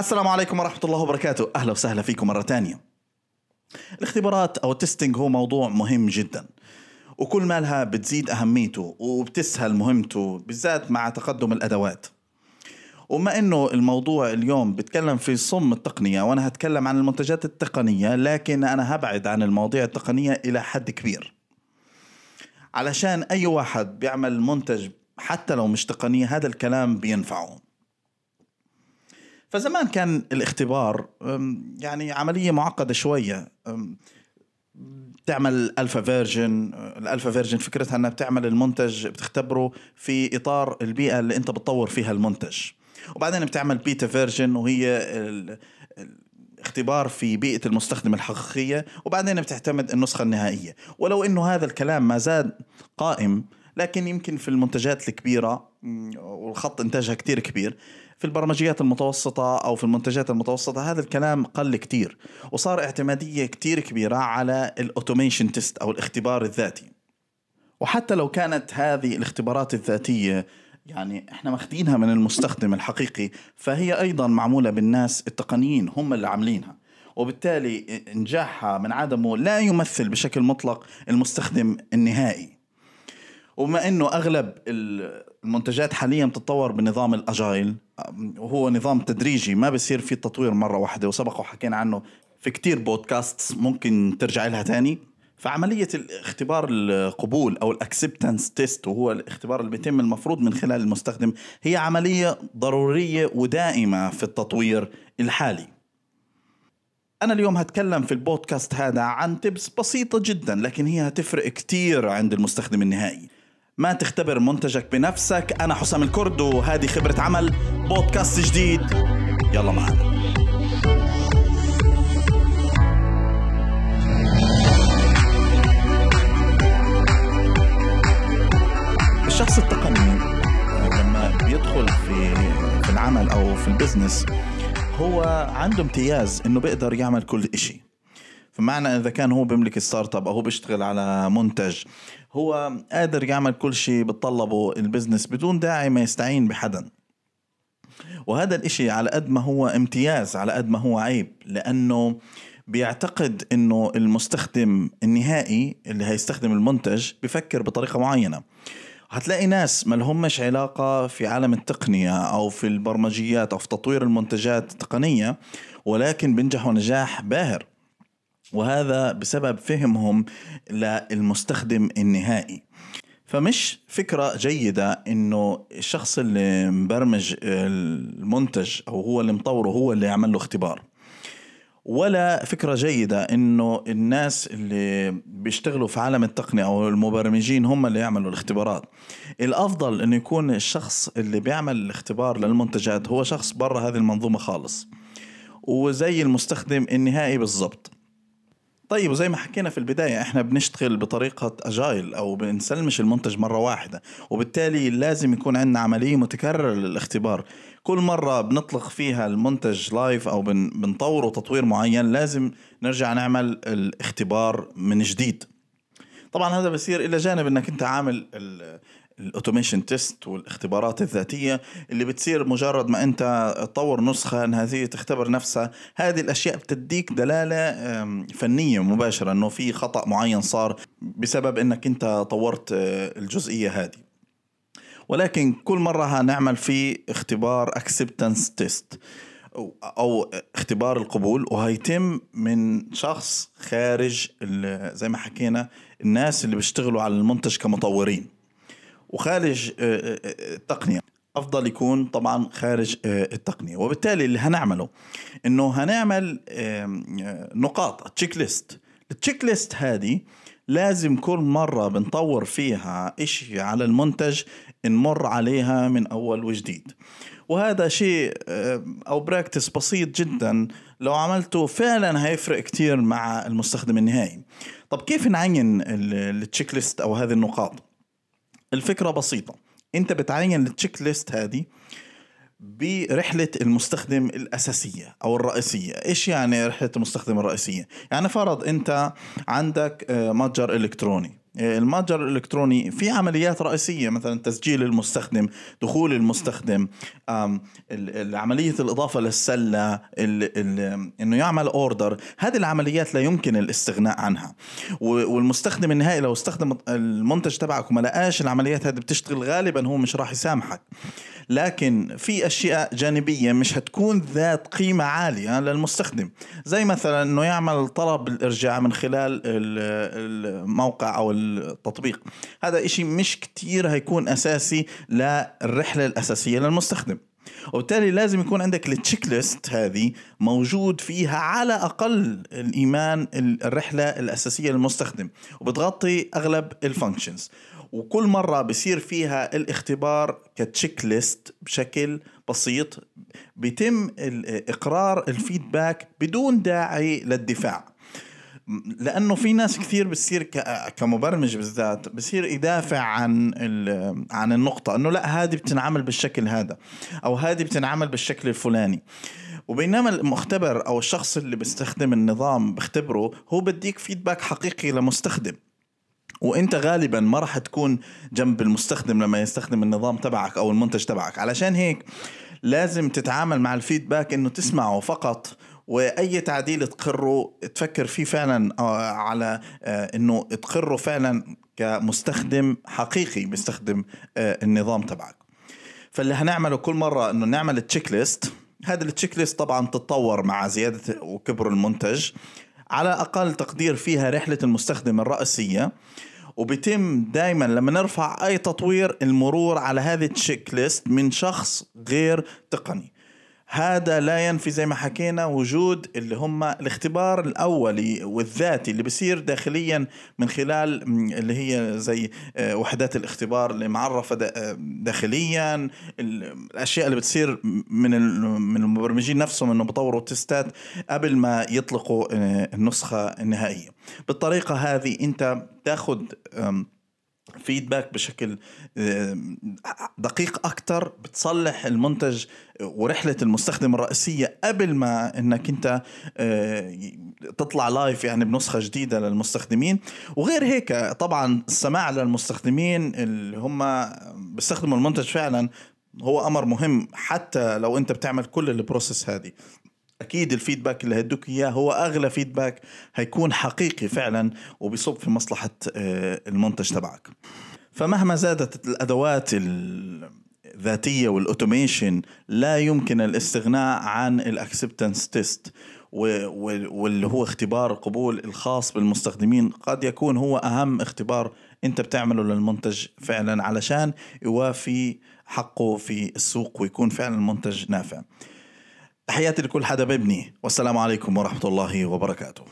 السلام عليكم ورحمة الله وبركاته. أهلا وسهلا فيكم مرة تانية الاختبارات أو التستنج هو موضوع مهم جدا وكل ما لها بتزيد أهميته وبتسهل مهمته بالذات مع تقدم الأدوات. وما إنه الموضوع اليوم بتكلم في صم التقنية وأنا هتكلم عن المنتجات التقنية لكن أنا هبعد عن المواضيع التقنية إلى حد كبير. علشان أي واحد بيعمل منتج حتى لو مش تقنية هذا الكلام بينفعه. فزمان كان الاختبار يعني عملية معقدة شوية. تعمل alpha version ال alpha version فكرتها إنها بتعمل المنتج بتختبره في إطار البيئة اللي أنت بتطور فيها المنتج. وبعدين بتعمل beta version وهي اختبار في بيئة المستخدم الحقيقية. وبعدين بتعتمد النسخة النهائية. ولو إنه هذا الكلام ما زال قائم لكن يمكن في المنتجات الكبيرة والخط إنتاجها كتير كبير في البرمجيات المتوسطة أو في المنتجات المتوسطة هذا الكلام قل كتير وصار اعتمادية كتير كبيرة على ال automation test أو الاختبار الذاتي. وحتى لو كانت هذه الاختبارات الذاتية يعني إحنا ماخذينها من المستخدم الحقيقي فهي أيضا معمولة بالناس التقنيين هم اللي عاملينها. وبالتالي نجاحها من عدمه لا يمثل بشكل مطلق المستخدم النهائي. وبما إنه أغلب المنتجات حاليا بتتطور بنظام ال agile وهو نظام تدريجي ما بصير في تطوير مرة واحدة وسبق وحكينا عنه في كتير بودكاست ممكن ترجع لها تاني. فعملية الاختبار القبول أو ال acceptance test وهو الاختبار اللي بيتم المفروض من خلال المستخدم هي عملية ضرورية ودائمة في التطوير الحالي. أنا اليوم هتكلم في البودكاست هذا عن tips بسيطة جدا لكن هي هتفرق كتير عند المستخدم النهائي. ما تختبر منتجك بنفسك. أنا حسام الكرد وهذه خبرة عمل بودكاست جديد. يلا معنا. الشخص التقني لما بيدخل في العمل أو في ال business هو عنده امتياز إنه بيقدر يعمل كل إشي. فمعنى إذا كان هو بيملك startup أو هو بيشتغل على منتج هو قادر يعمل كل شيء بتطلبه البزنس بدون داعي ما يستعين بحدا. وهذا الإشي على قد ما هو امتياز على قد ما هو عيب لأنه بيعتقد إنه المستخدم النهائي اللي هيستخدم المنتج بفكر بطريقة معينة. هتلاقي ناس ما لهمش علاقة في عالم التقنية أو في البرمجيات أو في تطوير المنتجات التقنية ولكن بينجحوا نجاح باهر. وهذا بسبب فهمهم للمستخدم النهائي. فمش فكرة جيدة إنه الشخص اللي مبرمج المنتج أو هو اللي مطوره هو اللي يعمل له اختبار. ولا فكرة جيدة إنه الناس اللي بيشتغلوا في عالم التقنية أو المبرمجين هم اللي يعملوا الاختبارات. الأفضل انه يكون الشخص اللي بيعمل الاختبار للمنتجات هو شخص برا هذه المنظومة خالص. وزي المستخدم النهائي بالضبط. طيب وزي ما حكينا في البداية إحنا بنشتغل بطريقة agile أو بنسلمش المنتج مرة واحدة وبالتالي لازم يكون عندنا عملية متكررة للاختبار. كل مرة بنطلق فيها المنتج live أو بنطوره تطوير معين لازم نرجع نعمل الاختبار من جديد. طبعا هذا بصير إلى جانب إنك أنت عامل ال automation test والاختبارات الذاتية اللي بتصير مجرد ما أنت تطور نسخة هذه تختبر نفسها. هذه الأشياء بتديك دلالة فنية مباشرة إنه في خطأ معين صار بسبب إنك أنت طورت آه، الجزئية هذه. ولكن كل مرة هنعمل فيه اختبار acceptance test أو اختبار القبول وهيتم من شخص خارج زي ما حكينا الناس اللي بيشتغلوا على المنتج كمطورين. وخارج آه، آه، آه، التقنية. أفضل يكون طبعا خارج التقنية. وبالتالي اللي هنعمله إنه هنعمل نقاط checklist ال checklist هذه لازم كل مرة بنطور فيها إشي على المنتج نمر عليها من أول وجديد. وهذا شيء أو practice بسيط جدا. لو عملته فعلا هيفرق كتير مع المستخدم النهائي. طب كيف نعين التشيك ليست أو هذه النقاط؟ الفكرة بسيطة. انت بتعين التشيك ليست هذه برحلة المستخدم الأساسية أو الرئيسية. إيش يعني رحلة المستخدم الرئيسية؟ يعني فرض أنت عندك آه، متجر إلكتروني. المتجر الإلكتروني في عمليات رئيسية مثلا تسجيل المستخدم دخول المستخدم عملية الإضافة للسلة إنه يعمل أوردر. هذه العمليات لا يمكن الاستغناء عنها. والمستخدم النهائي لو استخدم المنتج تبعك وما لقاش العمليات هذه بتشتغل غالبا هو مش راح يسامحك. لكن في أشياء جانبية مش هتكون ذات قيمة عالية للمستخدم. زي مثلا إنه يعمل طلب الإرجاع من خلال الموقع أو التطبيق هذا إشي مش كتير هيكون أساسي للرحلة الأساسية للمستخدم. وبالتالي لازم يكون عندك ال checklist هذه موجود فيها على أقل ال main الرحلة الأساسية للمستخدم وبتغطي أغلب ال functions وكل مرة بصير فيها الاختبار ك checklist بشكل بسيط بيتم إقرار ال feedback بدون داعي للدفاع. لأنه في ناس كثير بتصير كمبرمج بالذات بصير يدافع عن عن النقطة إنه لا هذه بتنعمل بالشكل هذا أو هذه بتنعمل بالشكل الفلاني. وبينما المختبر أو الشخص اللي بيستخدم النظام بختبره هو بديك فيدباك حقيقي لمستخدم. وإنت غالبا ما راح تكون جنب المستخدم لما يستخدم النظام تبعك أو المنتج تبعك. علشان هيك لازم تتعامل مع الفيدباك إنه تسمعه فقط وأي تعديل تقره تفكر فيه فعلا آه، على آه، إنه تقره فعلا كمستخدم حقيقي بيستخدم آه، النظام تبعك. فاللي هنعمله كل مرة إنه نعمل checklist. هذا ال checklist طبعا تتطور مع زيادة وكبر المنتج. على أقل تقدير فيها رحلة المستخدم الرئيسية. وبيتم دائما لما نرفع أي تطوير المرور على هذه ال checklist من شخص غير تقني. هذا لا ينفي زي ما حكينا وجود اللي هم الاختبار الأولي والذاتي اللي بصير داخليا من خلال اللي هي زي آه، وحدات الاختبار اللي معرفة آه، داخليا الأشياء اللي بتصير من من المبرمجين نفسهم إنه بطوروا تستات قبل ما يطلقوا آه، النسخة النهائية. بالطريقة هذه أنت تاخذ فيدباك بشكل دقيق أكثر بتصلح المنتج ورحلة المستخدم الرئيسية قبل ما إنك أنت آه، تطلع live يعني بنسخة جديدة للمستخدمين. وغير هيك طبعا السماع للمستخدمين اللي هم بيستخدموا المنتج فعلا هو أمر مهم حتى لو أنت بتعمل كل ال process هذه. أكيد ال feedback اللي هيدوك إياه هو أغلى feedback هيكون حقيقي فعلا وبيصب في مصلحة آه، المنتج تبعك. فمهما زادت الأدوات الذاتية وال automation لا يمكن الاستغناء عن الأكسبتنس تيست واللي هو اختبار القبول الخاص بالمستخدمين. قد يكون هو أهم اختبار أنت بتعمله للمنتج فعلا علشان يوافي حقه في السوق ويكون فعلا المنتج نافع. تحياتي لكل حدا ببني والسلام عليكم ورحمة الله وبركاته.